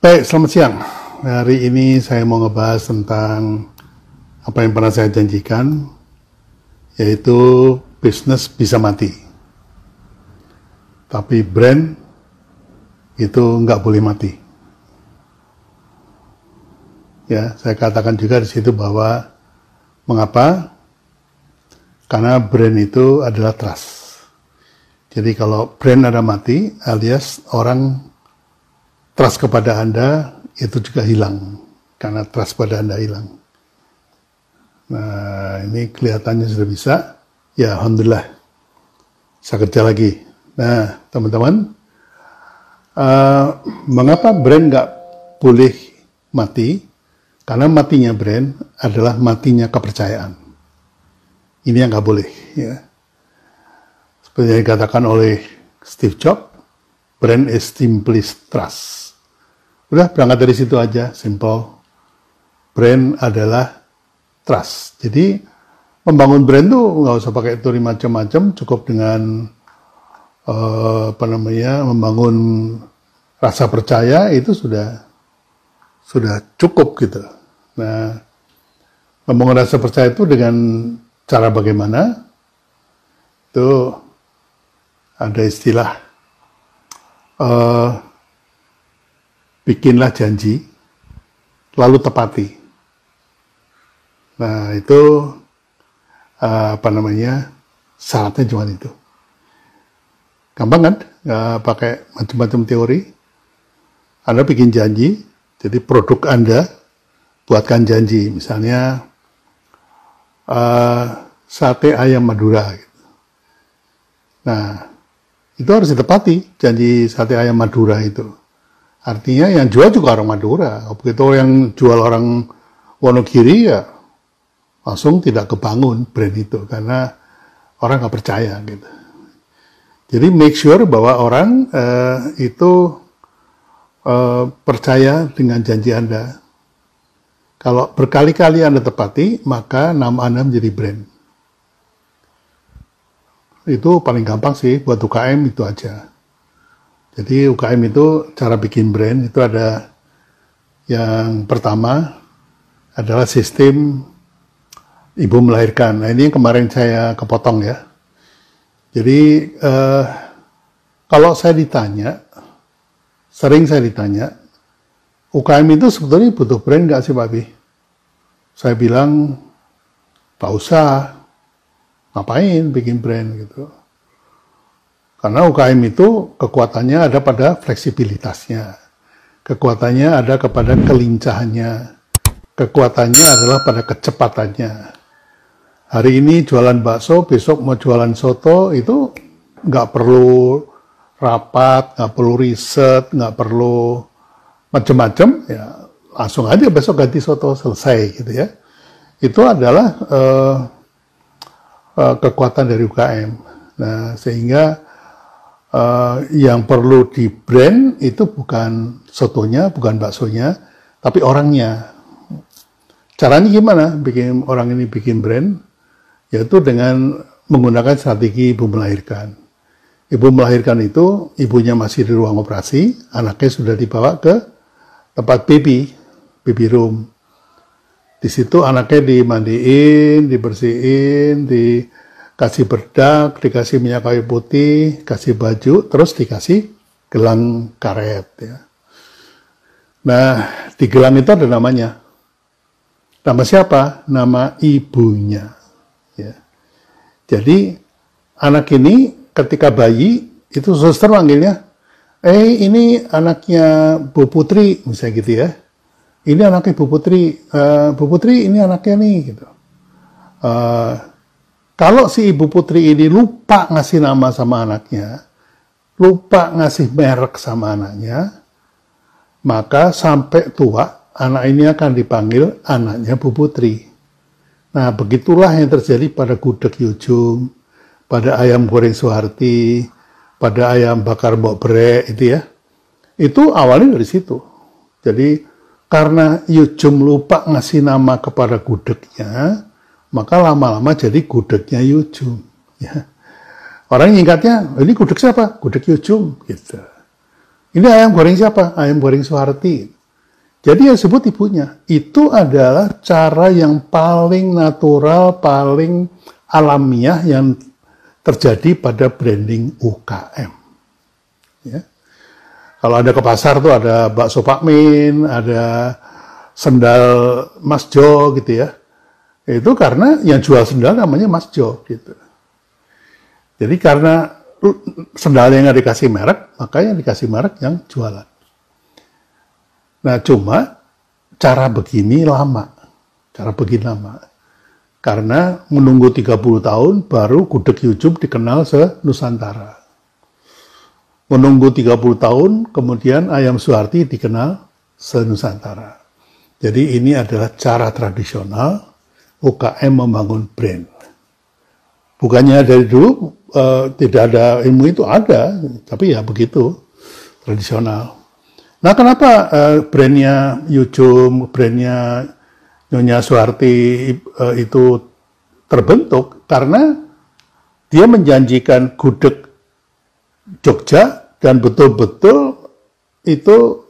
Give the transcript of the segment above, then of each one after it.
Baik, selamat siang. Hari ini saya mau ngebahas tentang apa yang pernah saya janjikan, yaitu bisnis bisa mati. Tapi brand itu nggak boleh mati. Ya, saya katakan juga di situ bahwa mengapa? Karena brand itu adalah trust. Jadi kalau brand ada mati, alias orang trust kepada Anda itu juga hilang karena trust pada Anda hilang. Nah, ini kelihatannya sudah bisa. Ya, Alhamdulillah. Saya kerja lagi. Nah, teman-teman, uh, mengapa brand nggak boleh mati? Karena matinya brand adalah matinya kepercayaan. Ini yang nggak boleh. Ya. Seperti yang dikatakan oleh Steve Jobs, brand is simply trust. Udah berangkat dari situ aja, simple. Brand adalah trust. Jadi membangun brand tuh nggak usah pakai teori macam-macam, cukup dengan uh, apa namanya membangun rasa percaya itu sudah sudah cukup gitu. Nah, membangun rasa percaya itu dengan cara bagaimana? Itu ada istilah uh, bikinlah janji, lalu tepati. Nah, itu uh, apa namanya? Syaratnya cuma itu. Gampang kan? Nggak pakai macam-macam teori. Anda bikin janji, jadi produk Anda buatkan janji. Misalnya uh, sate ayam Madura. Gitu. Nah, itu harus ditepati janji sate ayam Madura itu. Artinya yang jual juga orang Madura. Begitu yang jual orang Wonogiri ya langsung tidak kebangun brand itu karena orang nggak percaya gitu. Jadi make sure bahwa orang uh, itu uh, percaya dengan janji Anda. Kalau berkali-kali Anda tepati, maka nama Anda menjadi brand. Itu paling gampang sih buat UKM itu aja. Jadi UKM itu cara bikin brand itu ada yang pertama adalah sistem ibu melahirkan. Nah ini yang kemarin saya kepotong ya. Jadi eh, kalau saya ditanya, sering saya ditanya, UKM itu sebetulnya butuh brand nggak sih Pak Bi? Saya bilang, tak usah, ngapain bikin brand gitu. Karena UKM itu kekuatannya ada pada fleksibilitasnya. Kekuatannya ada kepada kelincahannya. Kekuatannya adalah pada kecepatannya. Hari ini jualan bakso, besok mau jualan soto, itu nggak perlu rapat, nggak perlu riset, nggak perlu macam-macam, ya langsung aja besok ganti soto selesai gitu ya. Itu adalah uh, uh, kekuatan dari UKM. Nah sehingga uh, yang perlu di brand itu bukan sotonya, bukan baksonya, tapi orangnya. Caranya gimana bikin orang ini bikin brand? Yaitu dengan menggunakan strategi ibu melahirkan. Ibu melahirkan itu, ibunya masih di ruang operasi, anaknya sudah dibawa ke tempat baby, baby room. Di situ anaknya dimandiin, dibersihin, di kasih berdak, dikasih minyak kayu putih, kasih baju, terus dikasih gelang karet. Ya. Nah, di gelang itu ada namanya. Nama siapa? Nama ibunya. Ya. Jadi, anak ini ketika bayi, itu suster manggilnya, eh ini anaknya Bu Putri, misalnya gitu ya. Ini anaknya Bu Putri, uh, Bu Putri ini anaknya nih, gitu. Uh, kalau si ibu putri ini lupa ngasih nama sama anaknya, lupa ngasih merek sama anaknya, maka sampai tua anak ini akan dipanggil anaknya Bu Putri. Nah, begitulah yang terjadi pada gudeg Yujum, pada ayam goreng Suharti, pada ayam bakar Mbok Bre itu ya. Itu awalnya dari situ. Jadi karena Yujum lupa ngasih nama kepada gudegnya, maka lama-lama jadi gudegnya Yujum. Ya. Orang ingatnya, ini gudeg siapa? Gudeg Yujum. Gitu. Ini ayam goreng siapa? Ayam goreng Soeharti. Jadi yang sebut ibunya. Itu adalah cara yang paling natural, paling alamiah yang terjadi pada branding UKM. Ya. Kalau ada ke pasar tuh ada bakso Pak Min, ada sendal Mas Jo gitu ya. Itu karena yang jual sendal namanya Mas Jo gitu. Jadi karena sendal yang dikasih merek, makanya dikasih merek yang jualan. Nah, cuma cara begini lama. Cara begini lama. Karena menunggu 30 tahun baru gudeg YouTube dikenal se-Nusantara. Menunggu 30 tahun, kemudian ayam Suharti dikenal se-Nusantara. Jadi ini adalah cara tradisional UKM membangun brand. Bukannya dari dulu uh, tidak ada ilmu itu ada, tapi ya begitu tradisional. Nah kenapa uh, brandnya Yujum, brandnya Nyonya Suharti uh, itu terbentuk? Karena dia menjanjikan gudeg Jogja dan betul-betul itu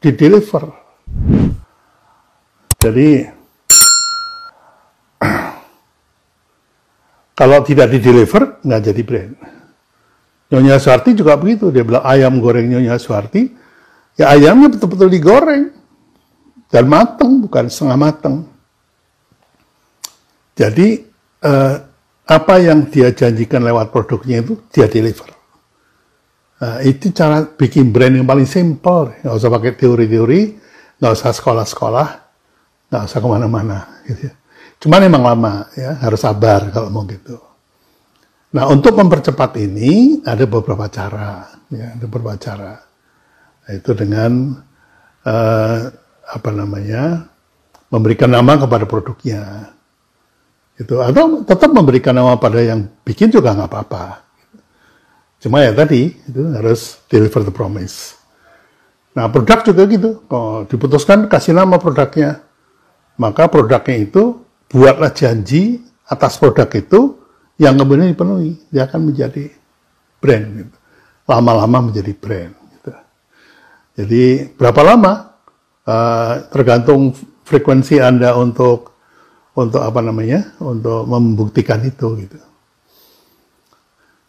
dideliver. Jadi Kalau tidak di deliver, nggak jadi brand. Nyonya Suarti juga begitu. Dia bilang ayam goreng Nyonya Suarti, ya ayamnya betul-betul digoreng. Dan mateng, bukan setengah mateng. Jadi, eh, apa yang dia janjikan lewat produknya itu, dia deliver. Nah, itu cara bikin brand yang paling simple. Nggak usah pakai teori-teori, nggak usah sekolah-sekolah, nggak usah ke mana-mana. Gitu ya. Cuman emang lama ya, harus sabar kalau mau gitu. Nah, untuk mempercepat ini ada beberapa cara, ya, ada beberapa cara. Itu dengan uh, apa namanya? memberikan nama kepada produknya. Itu atau tetap memberikan nama pada yang bikin juga nggak apa-apa. Cuma ya tadi itu harus deliver the promise. Nah, produk juga gitu. Kalau diputuskan kasih nama produknya, maka produknya itu buatlah janji atas produk itu yang kemudian dipenuhi, dia akan menjadi brand. Gitu. Lama-lama menjadi brand. Gitu. Jadi berapa lama? Uh, tergantung frekuensi Anda untuk untuk apa namanya? Untuk membuktikan itu gitu.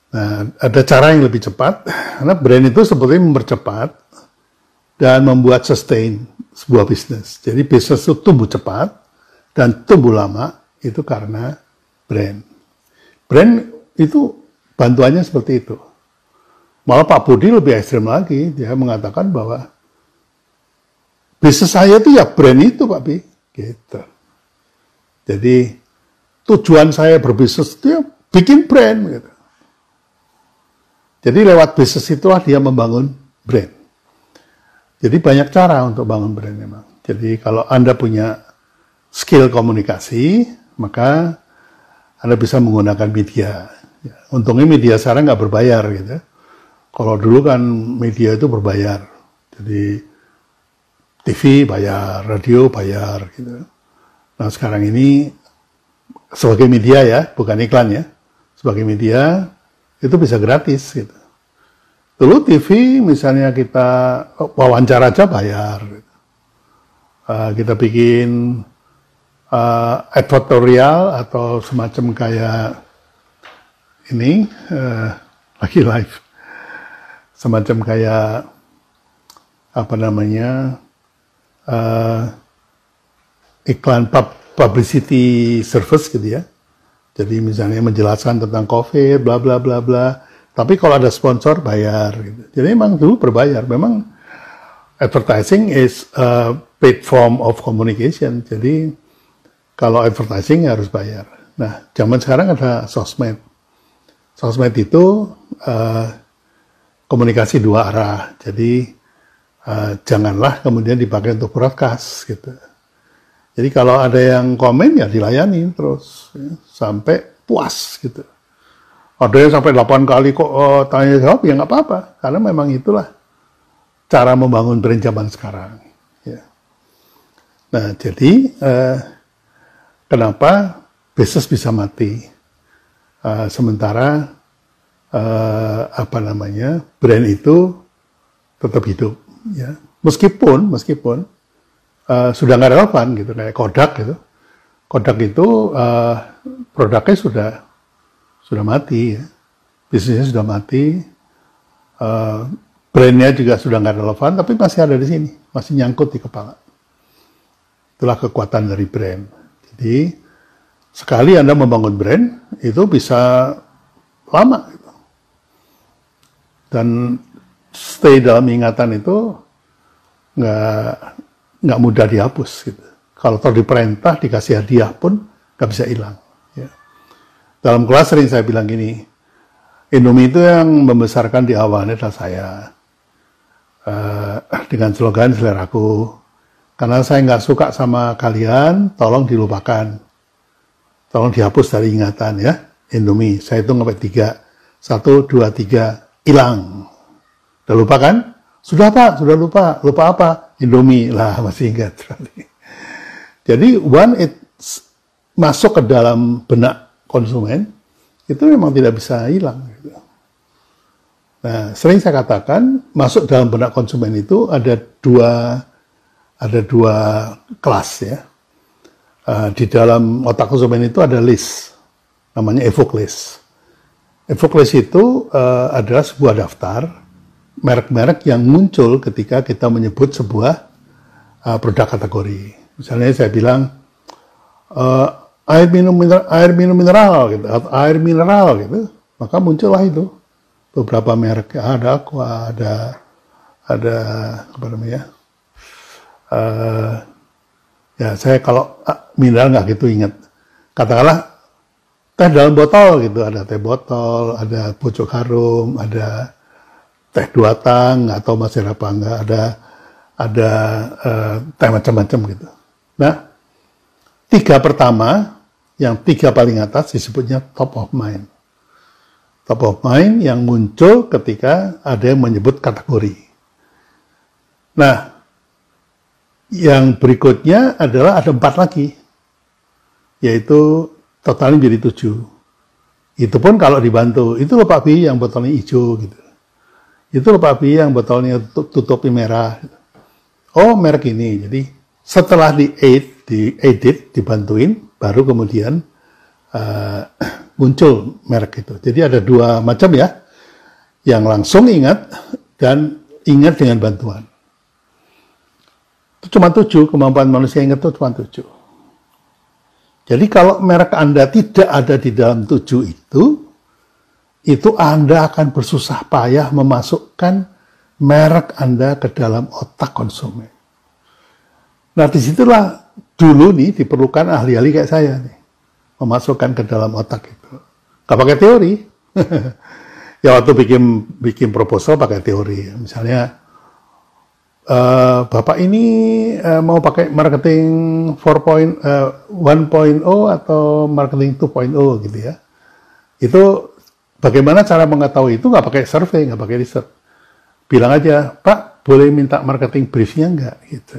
Nah, ada cara yang lebih cepat karena brand itu sebetulnya mempercepat dan membuat sustain sebuah bisnis. Jadi bisnis itu tumbuh cepat, dan tumbuh lama itu karena brand. Brand itu bantuannya seperti itu. Malah Pak Budi lebih ekstrim lagi, dia mengatakan bahwa bisnis saya itu ya brand itu Pak Bi, gitu. Jadi tujuan saya berbisnis itu ya bikin brand gitu. Jadi lewat bisnis itulah dia membangun brand. Jadi banyak cara untuk bangun brand memang. Jadi kalau Anda punya skill komunikasi, maka Anda bisa menggunakan media. Ya, untungnya media sekarang nggak berbayar gitu. Kalau dulu kan media itu berbayar. Jadi TV bayar, radio bayar gitu. Nah sekarang ini sebagai media ya, bukan iklan ya. Sebagai media itu bisa gratis gitu. Dulu TV misalnya kita wawancara aja bayar. Gitu. Uh, kita bikin uh, advertorial atau semacam kayak ini uh, lagi live. Semacam kayak apa namanya uh, iklan pub, publicity service gitu ya. Jadi misalnya menjelaskan tentang covid bla bla bla bla. Tapi kalau ada sponsor bayar gitu. Jadi memang dulu berbayar. Memang advertising is a paid form of communication. Jadi kalau advertising harus bayar. Nah, zaman sekarang ada sosmed. Sosmed itu uh, komunikasi dua arah. Jadi uh, janganlah kemudian dipakai untuk broadcast gitu. Jadi kalau ada yang komen ya dilayani terus ya, sampai puas gitu. Ada yang sampai 8 kali kok oh, tanya jawab ya nggak apa-apa karena memang itulah cara membangun brand sekarang. Ya. Nah jadi uh, Kenapa bisnis bisa mati? Uh, sementara uh, apa namanya brand itu tetap hidup. Ya. Meskipun, meskipun uh, sudah nggak relevan gitu, kayak Kodak gitu. Kodak itu uh, produknya sudah sudah mati, ya. bisnisnya sudah mati, uh, brandnya juga sudah nggak relevan, tapi masih ada di sini, masih nyangkut di kepala. Itulah kekuatan dari brand. Jadi sekali Anda membangun brand, itu bisa lama. Gitu. Dan stay dalam ingatan itu nggak nggak mudah dihapus gitu. Kalau terus diperintah dikasih hadiah pun nggak bisa hilang. Ya. Dalam kelas sering saya bilang gini, Indomie itu yang membesarkan di awalnya adalah saya uh, dengan slogan seleraku. Karena saya nggak suka sama kalian, tolong dilupakan, tolong dihapus dari ingatan ya. Indomie, saya itu sampai tiga, satu, dua, tiga, hilang. Udah lupa kan? Sudah Pak, sudah lupa. Lupa apa? Indomie lah, masih ingat. Jadi one it masuk ke dalam benak konsumen, itu memang tidak bisa hilang. Nah, sering saya katakan, masuk dalam benak konsumen itu ada dua ada dua kelas ya. Uh, di dalam otak konsumen itu ada list, namanya evoke list. Evoke list itu uh, adalah sebuah daftar merek-merek yang muncul ketika kita menyebut sebuah uh, produk kategori. Misalnya saya bilang uh, air minum mineral, air minum mineral gitu atau air mineral gitu, maka muncullah itu beberapa merek ada aqua, ada ada apa namanya? Uh, ya saya kalau uh, mineral nggak gitu ingat. Katakanlah teh dalam botol gitu, ada teh botol, ada pucuk harum, ada teh dua tang atau masih apa enggak ada ada uh, teh macam-macam gitu. Nah, tiga pertama yang tiga paling atas disebutnya top of mind. Top of mind yang muncul ketika ada yang menyebut kategori. Nah, yang berikutnya adalah ada empat lagi, yaitu totalnya menjadi tujuh. Itu pun kalau dibantu, itu loh Pak Bi yang botolnya hijau gitu. Itu loh Pak Bi yang botolnya tutupi merah. Oh merek ini. Jadi setelah di aid, di edit, dibantuin, baru kemudian uh, muncul merek itu. Jadi ada dua macam ya, yang langsung ingat dan ingat dengan bantuan. Itu cuma tujuh, kemampuan manusia ingat itu cuma tujuh. Jadi kalau merek Anda tidak ada di dalam tujuh itu, itu Anda akan bersusah payah memasukkan merek Anda ke dalam otak konsumen. Nah, di situlah dulu nih diperlukan ahli-ahli kayak saya nih, memasukkan ke dalam otak itu. Gak pakai teori. ya waktu bikin bikin proposal pakai teori. Misalnya, uh, Bapak ini uh, mau pakai marketing 4.1.0 uh, atau marketing 2.0 gitu ya. Itu Bagaimana cara mengetahui itu nggak pakai survei, nggak pakai riset. Bilang aja, Pak, boleh minta marketing briefnya nggak? Gitu.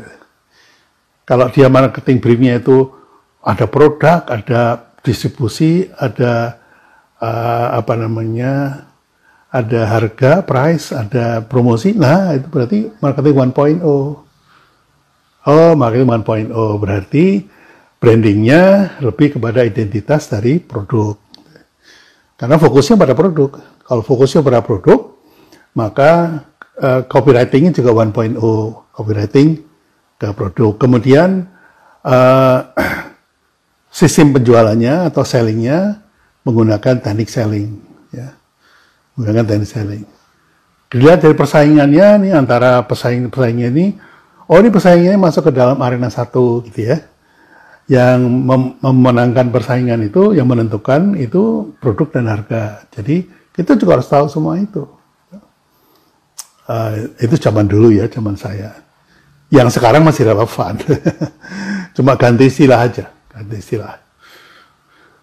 Kalau dia marketing briefnya itu ada produk, ada distribusi, ada uh, apa namanya, ada harga, price, ada promosi. Nah, itu berarti marketing 1.0. Oh, marketing 1.0 berarti brandingnya lebih kepada identitas dari produk. Karena fokusnya pada produk. Kalau fokusnya pada produk, maka uh, copywritingnya juga 1.0, copywriting ke produk. Kemudian uh, sistem penjualannya atau sellingnya menggunakan teknik selling, ya, menggunakan teknik selling. Dilihat dari persaingannya nih antara pesaing pesaingnya ini, oh ini pesaingnya masuk ke dalam arena satu, gitu ya yang mem memenangkan persaingan itu, yang menentukan itu produk dan harga. Jadi kita juga harus tahu semua itu. Uh, itu zaman dulu ya, zaman saya. Yang sekarang masih relevan. Cuma ganti istilah aja, ganti istilah.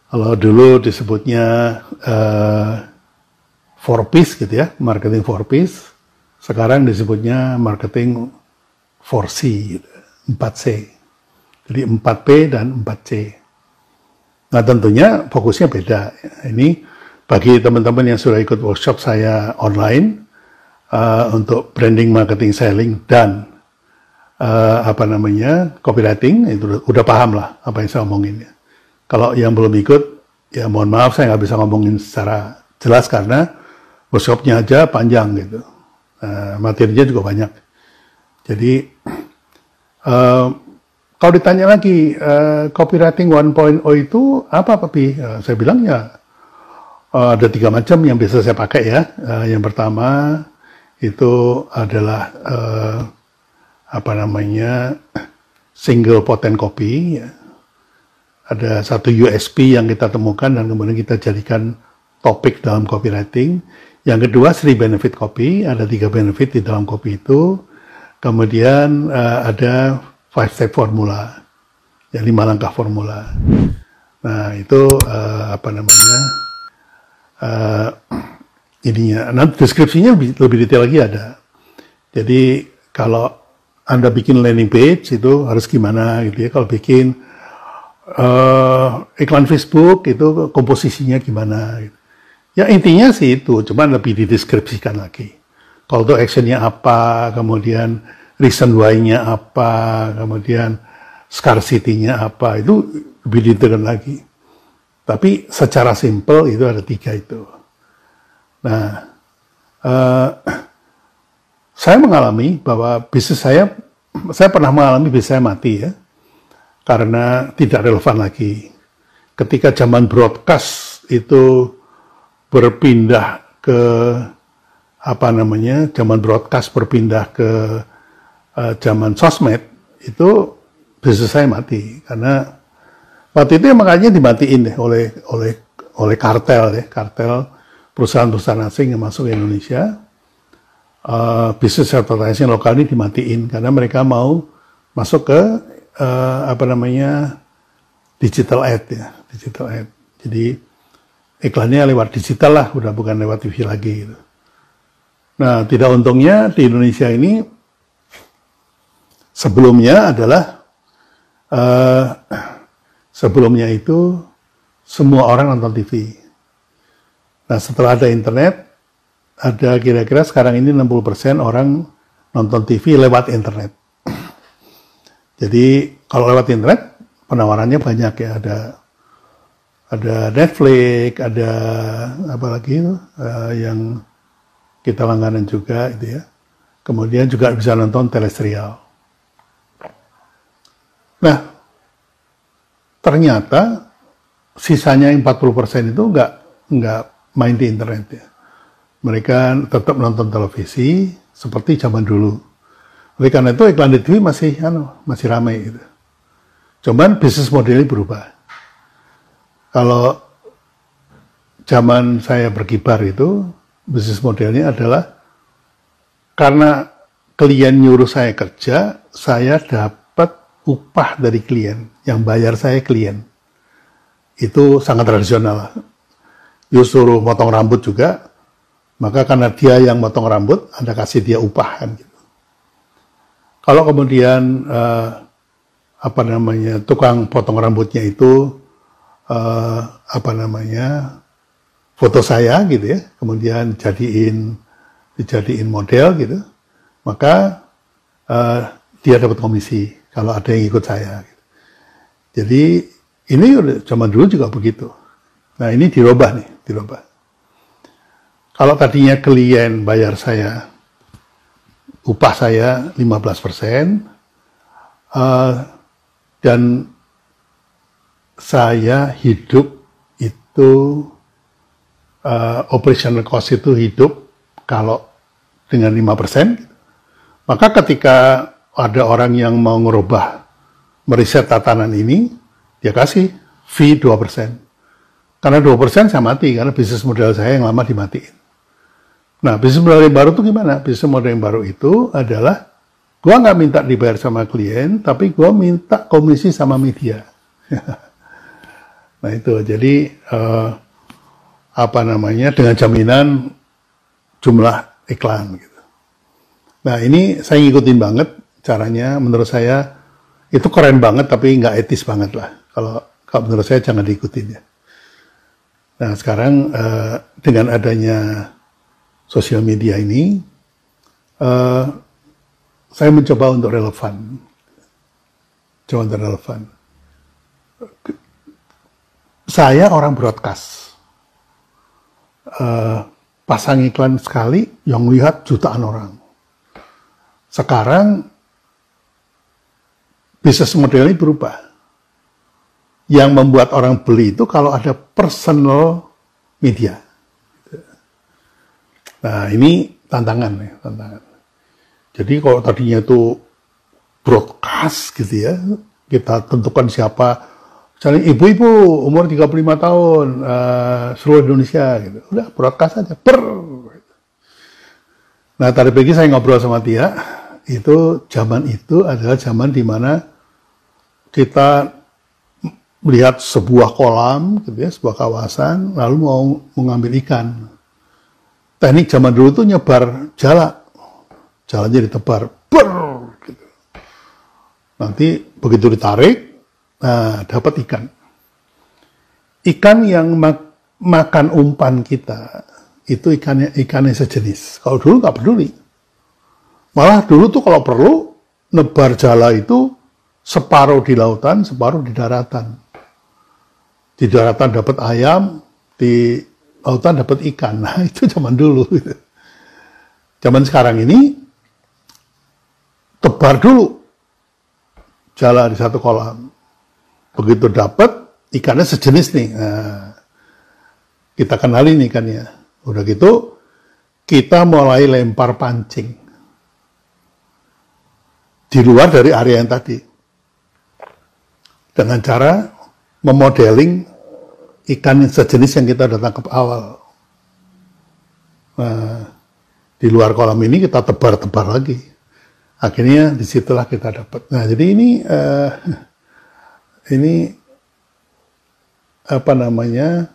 Kalau dulu disebutnya uh, four piece gitu ya, marketing four piece. Sekarang disebutnya marketing 4C, gitu, 4C. Jadi 4P dan 4C. Nah tentunya fokusnya beda. Ini bagi teman-teman yang sudah ikut workshop saya online, uh, untuk branding, marketing, selling dan uh, apa namanya copywriting itu udah paham lah apa yang saya omongin ya. Kalau yang belum ikut ya mohon maaf saya nggak bisa ngomongin secara jelas karena workshopnya aja panjang gitu, uh, materinya juga banyak. Jadi uh, kalau ditanya lagi uh, copywriting 1.0 itu apa Papi? Uh, saya bilang ya ada tiga macam yang bisa saya pakai ya. Yang pertama itu adalah apa namanya single potent copy. Ya. Ada satu USP yang kita temukan dan kemudian kita jadikan topik dalam copywriting. Yang kedua, three benefit copy. Ada tiga benefit di dalam copy itu. Kemudian uh, ada five step formula, ya lima langkah formula. Nah itu uh, apa namanya uh, ininya. Nanti deskripsinya lebih, lebih detail lagi ada. Jadi kalau anda bikin landing page itu harus gimana gitu ya. Kalau bikin uh, iklan Facebook itu komposisinya gimana gitu. Ya intinya sih itu, cuma lebih dideskripsikan lagi. Call to actionnya apa, kemudian reason why-nya apa, kemudian scarcity-nya apa, itu lebih detail lagi. Tapi secara simple itu ada tiga itu. Nah, uh, saya mengalami bahwa bisnis saya, saya pernah mengalami bisnis saya mati ya, karena tidak relevan lagi. Ketika zaman broadcast itu berpindah ke apa namanya, zaman broadcast berpindah ke uh, zaman sosmed itu bisnis saya mati. Karena waktu itu makanya dimatiin deh oleh oleh oleh kartel ya kartel perusahaan-perusahaan asing yang masuk ke Indonesia uh, bisnis advertising lokal ini dimatiin. Karena mereka mau masuk ke uh, apa namanya digital ad ya digital ad. Jadi iklannya lewat digital lah udah bukan lewat TV lagi gitu. Nah tidak untungnya di Indonesia ini Sebelumnya adalah uh, sebelumnya itu semua orang nonton TV. Nah setelah ada internet, ada kira-kira sekarang ini 60% orang nonton TV lewat internet. Jadi kalau lewat internet penawarannya banyak ya ada ada Netflix, ada apa lagi itu uh, yang kita langganan juga itu ya. Kemudian juga bisa nonton teleserial. Nah, ternyata sisanya yang 40% itu nggak nggak main di internet ya. Mereka tetap nonton televisi seperti zaman dulu. Oleh karena itu iklan di TV masih anu, masih ramai gitu. Cuman bisnis modelnya berubah. Kalau zaman saya berkibar itu bisnis modelnya adalah karena klien nyuruh saya kerja, saya dapat upah dari klien, yang bayar saya klien. Itu sangat tradisional. You suruh motong rambut juga, maka karena dia yang motong rambut, Anda kasih dia upah kan gitu. Kalau kemudian uh, apa namanya tukang potong rambutnya itu uh, apa namanya foto saya gitu ya, kemudian jadiin dijadiin model gitu, maka uh, dia dapat komisi kalau ada yang ikut saya. Jadi ini zaman dulu juga begitu. Nah ini dirubah nih, dirubah. Kalau tadinya klien bayar saya upah saya 15 persen, uh, dan saya hidup itu uh, operational cost itu hidup kalau dengan 5 persen, maka ketika ada orang yang mau ngerubah meriset tatanan ini, dia kasih fee 2%. Karena 2% saya mati, karena bisnis model saya yang lama dimatiin. Nah, bisnis model yang baru itu gimana? Bisnis model yang baru itu adalah gua nggak minta dibayar sama klien, tapi gua minta komisi sama media. nah itu, jadi uh, apa namanya dengan jaminan jumlah iklan gitu. Nah ini saya ngikutin banget caranya menurut saya itu keren banget tapi nggak etis banget lah. Kalau kalau menurut saya jangan diikutin ya. Nah sekarang uh, dengan adanya sosial media ini uh, saya mencoba untuk relevan. Coba untuk relevan. Saya orang broadcast. Uh, pasang iklan sekali yang lihat jutaan orang. Sekarang bisnis model ini berubah. Yang membuat orang beli itu kalau ada personal media. Nah ini tantangan ya, tantangan. Jadi kalau tadinya itu broadcast gitu ya, kita tentukan siapa Misalnya ibu-ibu umur 35 tahun uh, seluruh Indonesia gitu. Udah broadcast aja. Per. Nah tadi pagi saya ngobrol sama dia, itu zaman itu adalah zaman di mana kita melihat sebuah kolam, gitu ya, sebuah kawasan, lalu mau mengambil ikan. Teknik zaman dulu itu nyebar jala, jalannya ditebar, ber, gitu. Nanti begitu ditarik, Nah, dapat ikan. Ikan yang mak makan umpan kita itu ikannya ikannya sejenis. Kalau dulu nggak peduli. Malah dulu tuh kalau perlu nebar jala itu separuh di lautan, separuh di daratan. Di daratan dapat ayam, di lautan dapat ikan. Nah, itu zaman dulu. Zaman sekarang ini tebar dulu jala di satu kolam. Begitu dapat ikannya sejenis nih. Nah, kita kenali nih ikannya. Udah gitu kita mulai lempar pancing di luar dari area yang tadi. Dengan cara memodeling ikan yang sejenis yang kita datang ke awal. Nah, di luar kolam ini kita tebar-tebar lagi. Akhirnya di situlah kita dapat. Nah, jadi ini uh, ini apa namanya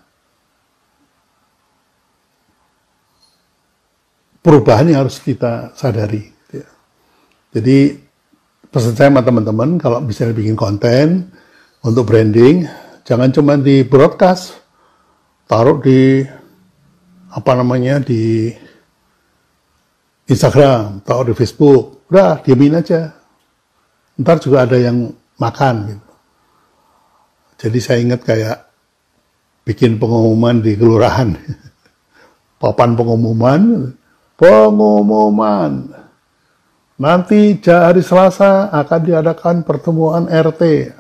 perubahan yang harus kita sadari. Gitu ya. Jadi pesan saya sama teman-teman kalau bisa bikin konten untuk branding, jangan cuma di broadcast, taruh di apa namanya di Instagram, taruh di Facebook, udah diamin aja. Ntar juga ada yang makan gitu. Jadi saya ingat kayak bikin pengumuman di kelurahan. Papan pengumuman, pengumuman. Nanti hari Selasa akan diadakan pertemuan RT.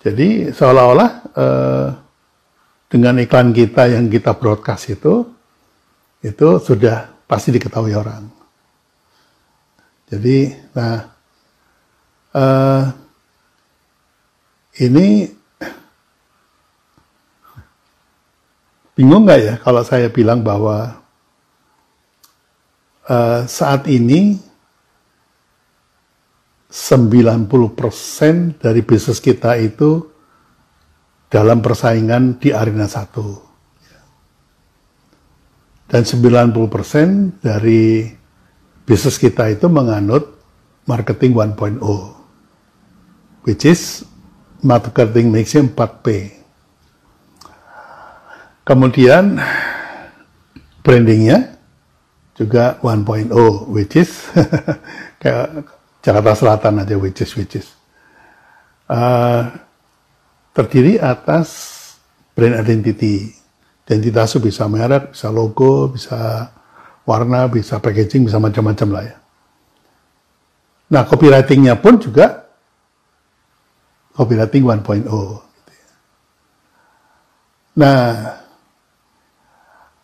Jadi seolah-olah eh, dengan iklan kita yang kita broadcast itu, itu sudah pasti diketahui orang. Jadi, nah, eh, ini bingung nggak ya kalau saya bilang bahwa uh, saat ini 90% dari bisnis kita itu dalam persaingan di arena satu. Dan 90% dari bisnis kita itu menganut marketing 1.0, which is marketing mixnya 4P. Kemudian brandingnya juga 1.0, which is kayak Jakarta Selatan aja, which is, which is. Uh, terdiri atas brand identity. Identitas bisa merek, bisa logo, bisa warna, bisa packaging, bisa macam-macam lah ya. Nah, copywritingnya pun juga copywriting 1.0. Nah,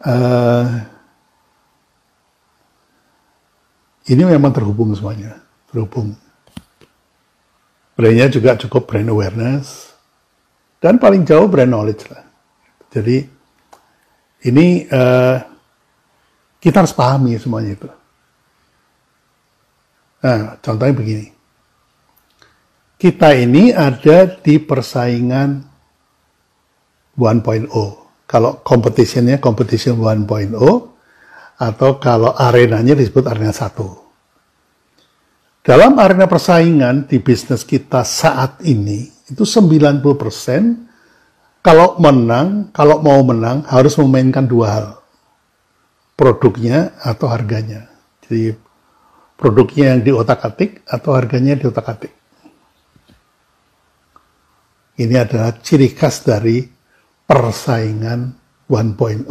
uh, ini memang terhubung semuanya, terhubung. Brandnya juga cukup brand awareness, dan paling jauh brand knowledge lah. Jadi ini uh, kita harus pahami semuanya itu. Nah, contohnya begini kita ini ada di persaingan 1.0. Kalau competitionnya competition 1.0 atau kalau arenanya disebut arena 1. Dalam arena persaingan di bisnis kita saat ini itu 90% kalau menang, kalau mau menang harus memainkan dua hal. Produknya atau harganya. Jadi produknya yang di otak atik atau harganya di otak atik. Ini adalah ciri khas dari persaingan 1.0.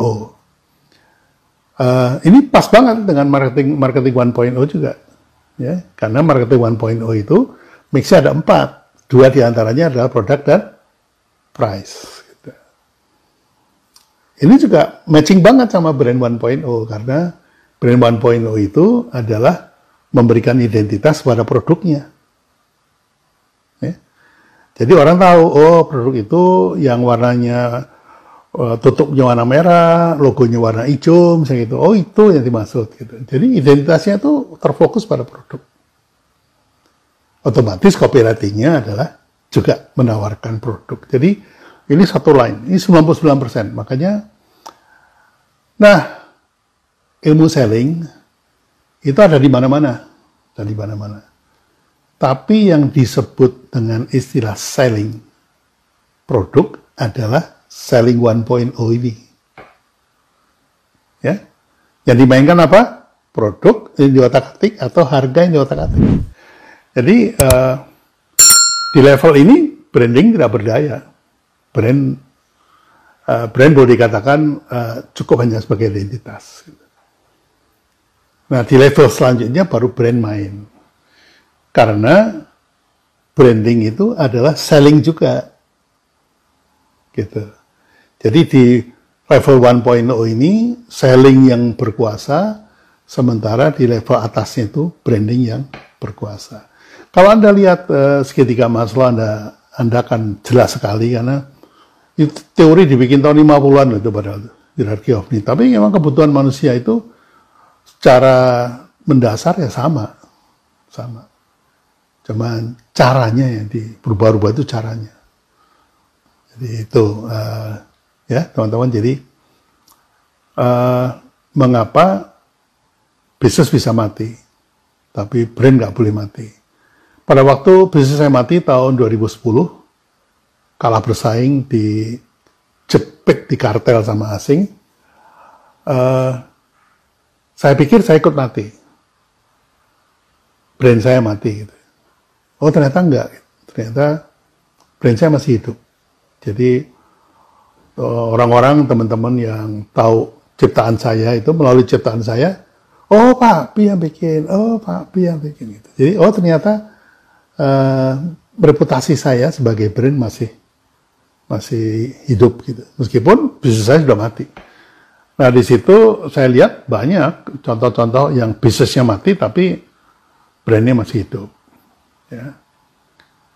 Uh, ini pas banget dengan marketing marketing 1.0 juga, ya, karena marketing 1.0 itu mixnya ada empat, dua di antaranya adalah produk dan price. Gitu. Ini juga matching banget sama brand 1.0 karena brand 1.0 itu adalah memberikan identitas pada produknya. Ya. Jadi orang tahu, oh produk itu yang warnanya uh, tutupnya warna merah, logonya warna hijau, misalnya gitu. Oh itu yang dimaksud gitu. Jadi identitasnya itu terfokus pada produk. Otomatis copywritingnya adalah juga menawarkan produk. Jadi ini satu line, ini 99%. Makanya, nah ilmu selling itu ada di mana-mana, ada di mana-mana. Tapi yang disebut dengan istilah selling produk adalah selling 1.0 ini. Ya. Yang dimainkan apa? Produk yang di otak atik atau harga yang di otak atik. Jadi uh, di level ini branding tidak berdaya. Brand uh, brand boleh dikatakan uh, cukup hanya sebagai identitas. Nah di level selanjutnya baru brand main. Karena branding itu adalah selling juga. Gitu. Jadi di level 1.0 ini selling yang berkuasa, sementara di level atasnya itu branding yang berkuasa. Kalau Anda lihat uh, segitiga Maslow, Anda, Anda akan jelas sekali karena itu teori dibikin tahun 50-an itu pada hierarchy of need. Tapi memang kebutuhan manusia itu secara mendasar ya sama. Sama. Cuman caranya yang berubah-ubah itu caranya. Jadi itu uh, ya teman-teman. Jadi uh, mengapa bisnis bisa mati, tapi brand nggak boleh mati. Pada waktu bisnis saya mati tahun 2010, kalah bersaing di jepit di kartel sama asing, uh, saya pikir saya ikut mati. Brand saya mati gitu. Oh ternyata enggak. Ternyata brand saya masih hidup. Jadi Eh, orang-orang teman-teman yang tahu ciptaan saya itu melalui ciptaan saya, oh Pak Pi yang bikin, oh Pak Pi yang bikin gitu. Jadi oh ternyata uh, reputasi saya sebagai brand masih masih hidup gitu, meskipun bisnis saya sudah mati. Nah di situ saya lihat banyak contoh-contoh yang bisnisnya mati tapi brandnya masih hidup. Ya.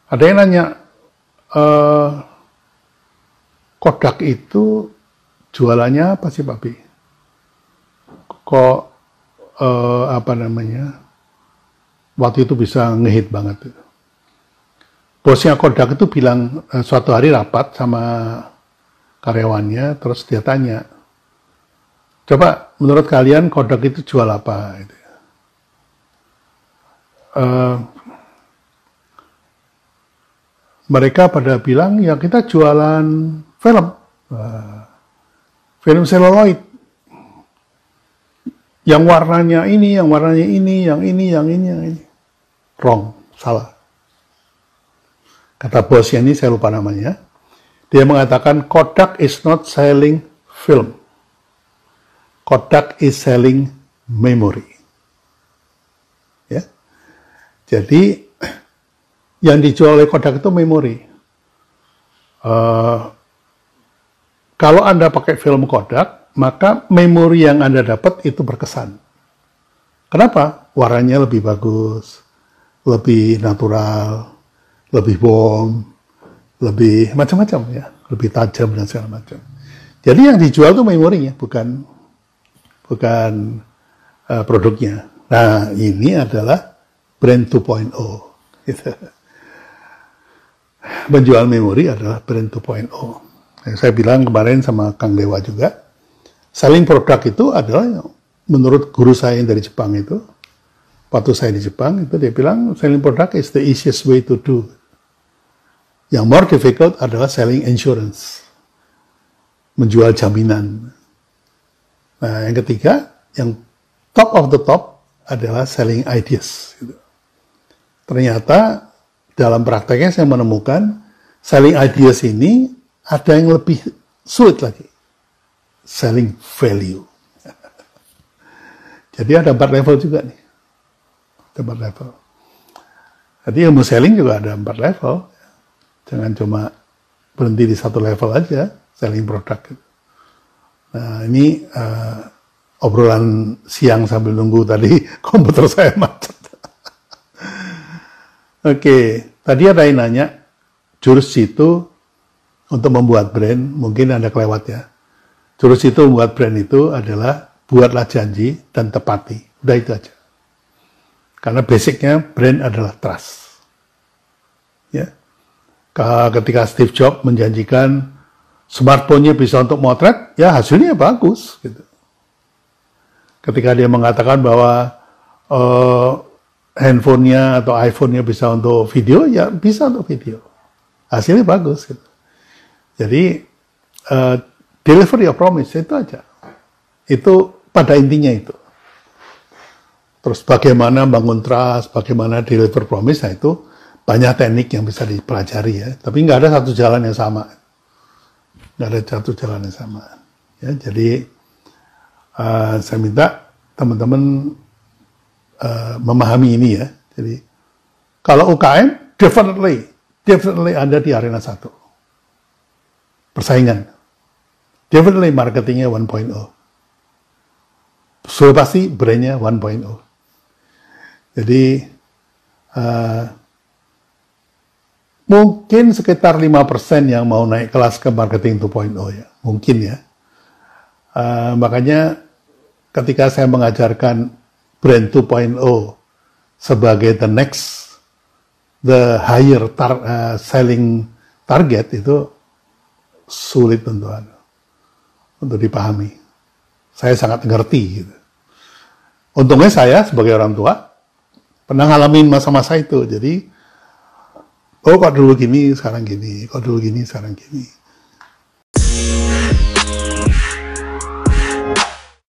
Ada yang nanya, uh, Kodak itu jualannya apa sih Pak Bi? Kok eh, apa namanya? Waktu itu bisa ngehit banget. Bosnya Kodak itu bilang eh, suatu hari rapat sama karyawannya, terus dia tanya, coba menurut kalian Kodak itu jual apa? Uh, mereka pada bilang ya kita jualan film. Uh, film seluloid. Yang warnanya ini, yang warnanya ini, yang ini, yang ini, yang ini. Wrong, salah. Kata bosnya ini, saya lupa namanya. Dia mengatakan, Kodak is not selling film. Kodak is selling memory. Ya. Jadi, yang dijual oleh Kodak itu memori. Uh, kalau Anda pakai film Kodak, maka memori yang Anda dapat itu berkesan. Kenapa? Warnanya lebih bagus, lebih natural, lebih bom, lebih macam-macam ya, lebih tajam dan segala macam. Jadi yang dijual itu memorinya, bukan bukan uh, produknya. Nah, ini adalah brand 2.0. Gitu. Menjual memori adalah brand 2.0. Yang saya bilang kemarin sama Kang Dewa juga, selling produk itu adalah menurut guru saya yang dari Jepang itu, waktu saya di Jepang itu dia bilang selling product is the easiest way to do. Yang more difficult adalah selling insurance, menjual jaminan. Nah, yang ketiga, yang top of the top adalah selling ideas. Gitu. Ternyata dalam prakteknya saya menemukan selling ideas ini ada yang lebih sulit lagi. Selling value. Jadi ada empat level juga nih. Ada empat level. Jadi ilmu selling juga ada empat level. Jangan cuma berhenti di satu level aja, selling produk. Nah ini uh, obrolan siang sambil nunggu tadi komputer saya macet. Oke, tadi ada yang nanya, jurus itu untuk membuat brand, mungkin Anda kelewat ya. Jurus itu membuat brand itu adalah buatlah janji dan tepati. Udah itu aja. Karena basicnya brand adalah trust. Ya. Ketika Steve Jobs menjanjikan smartphone-nya bisa untuk motret, ya hasilnya bagus. Gitu. Ketika dia mengatakan bahwa uh, handphonenya atau iPhone-nya bisa untuk video, ya bisa untuk video. Hasilnya bagus. Gitu. Jadi uh, deliver your promise itu aja. Itu pada intinya itu. Terus bagaimana bangun trust, bagaimana deliver promise, nah itu banyak teknik yang bisa dipelajari ya. Tapi nggak ada satu jalan yang sama. Nggak ada satu jalan yang sama. Ya, jadi uh, saya minta teman-teman uh, memahami ini ya. Jadi kalau UKM, definitely, definitely ada di arena satu persaingan. Definitely marketingnya 1.0. So pasti brandnya 1.0. Jadi uh, mungkin sekitar 5% yang mau naik kelas ke marketing 2.0 ya. Mungkin ya. Uh, makanya ketika saya mengajarkan brand 2.0 sebagai the next the higher tar, uh, selling target itu sulit untuk untuk dipahami. Saya sangat ngerti gitu. Untungnya saya sebagai orang tua pernah ngalamin masa-masa itu. Jadi, oh kok dulu gini, sekarang gini, kok dulu gini, sekarang gini.